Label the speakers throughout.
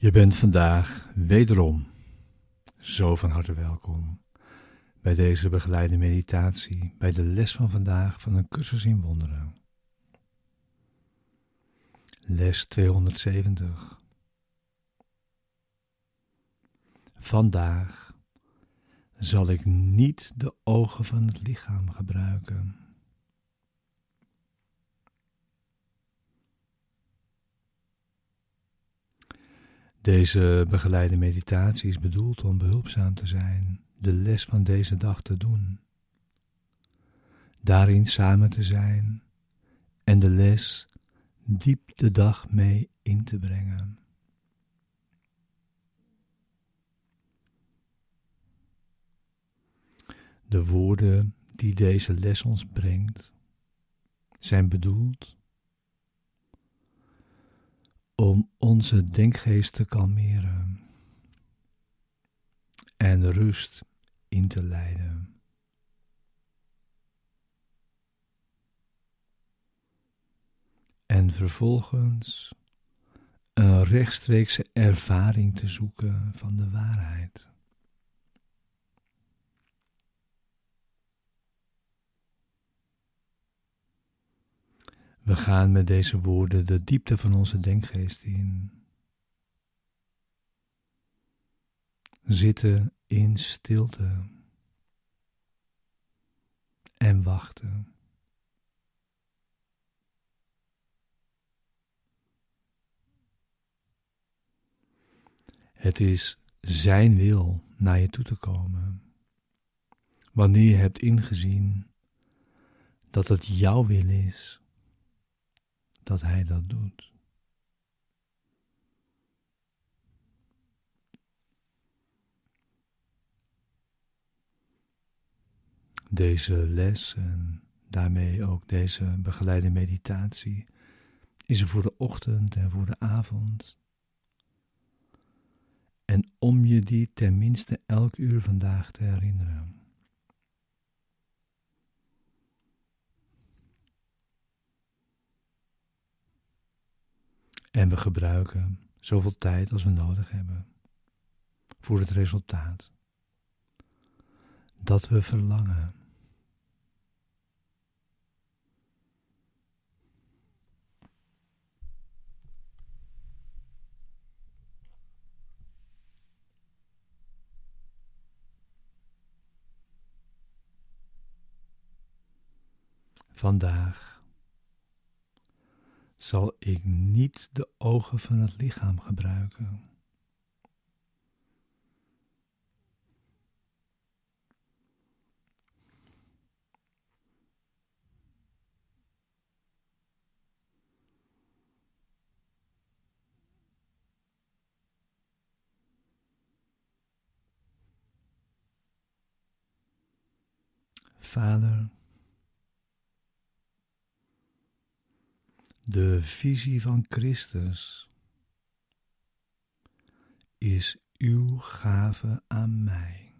Speaker 1: Je bent vandaag wederom zo van harte welkom bij deze begeleide meditatie, bij de les van vandaag van een cursus in wonderen. Les 270. Vandaag zal ik niet de ogen van het lichaam gebruiken. Deze begeleide meditatie is bedoeld om behulpzaam te zijn, de les van deze dag te doen. Daarin samen te zijn en de les diep de dag mee in te brengen. De woorden die deze les ons brengt zijn bedoeld om onze denkgeest te kalmeren en rust in te leiden. En vervolgens een rechtstreekse ervaring te zoeken van de waarheid. We gaan met deze woorden de diepte van onze denkgeest in. Zitten in stilte en wachten. Het is Zijn wil naar je toe te komen. Wanneer je hebt ingezien dat het jouw wil is dat Hij dat doet. Deze les en daarmee ook deze begeleide meditatie is er voor de ochtend en voor de avond. En om je die tenminste elk uur vandaag te herinneren. En we gebruiken zoveel tijd als we nodig hebben voor het resultaat dat we verlangen. Vandaag zal ik niet de ogen van het lichaam gebruiken. Vader, De visie van Christus is uw gave aan mij.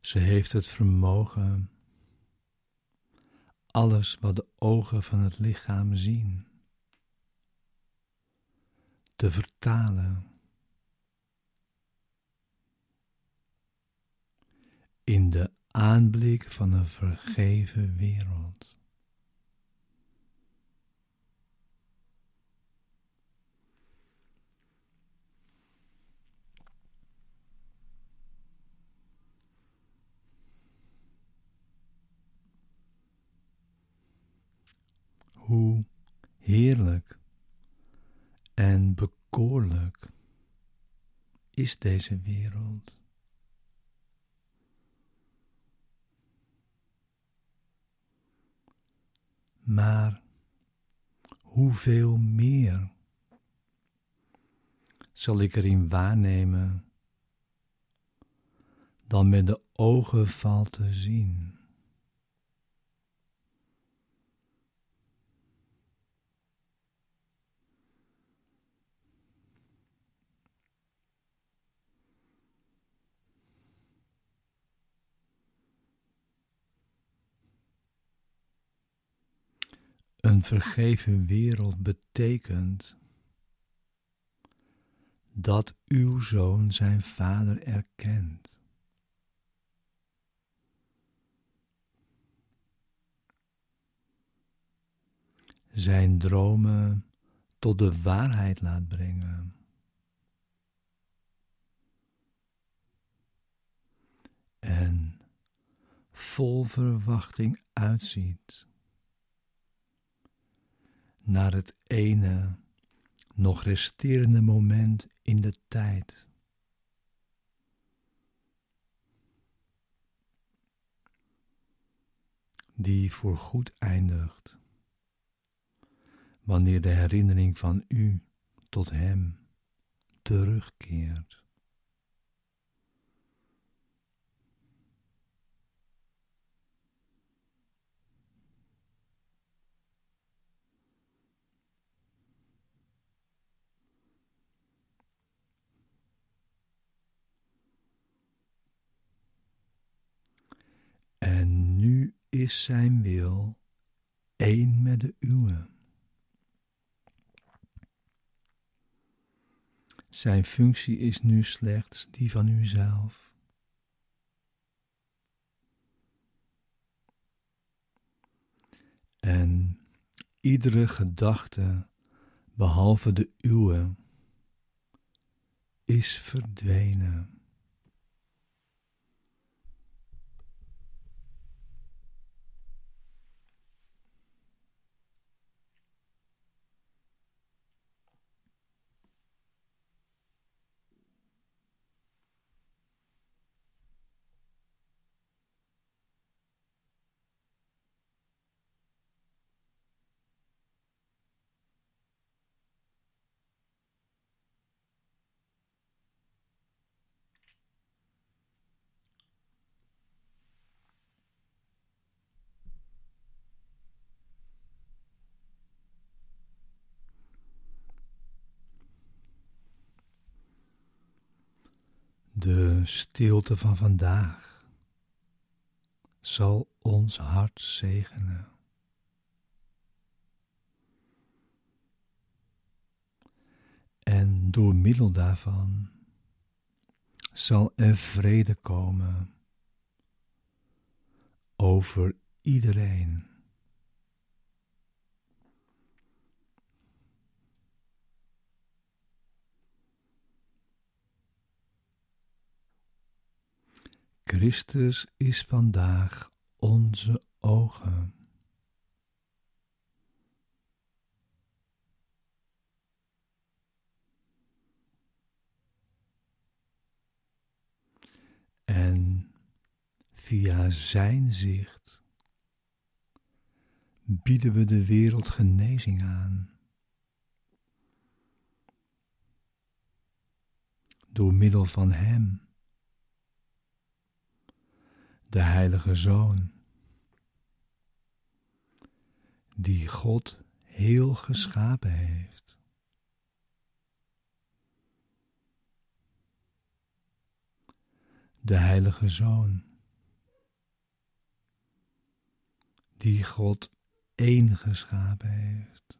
Speaker 1: Ze heeft het vermogen alles wat de ogen van het lichaam zien te vertalen in de aanblik van een vergeven wereld. Hoe heerlijk en bekoorlijk is deze wereld. Maar hoeveel meer zal ik erin waarnemen dan met de ogen valt te zien? Een vergeven wereld betekent dat uw zoon zijn vader erkent. Zijn dromen tot de waarheid laat brengen. En vol verwachting uitziet naar het ene nog resterende moment in de tijd. Die voorgoed eindigt, wanneer de herinnering van u tot Hem terugkeert. En nu is zijn wil één met de uwe. Zijn functie is nu slechts die van uzelf. En iedere gedachte, behalve de uwe, is verdwenen. De stilte van vandaag zal ons hart zegenen. En door middel daarvan zal er vrede komen over iedereen. Christus is vandaag onze ogen. En via Zijn zicht bieden we de wereld genezing aan. Door middel van Hem de Heilige Zoon, die God heel geschapen heeft. De Heilige Zoon, die God één geschapen heeft.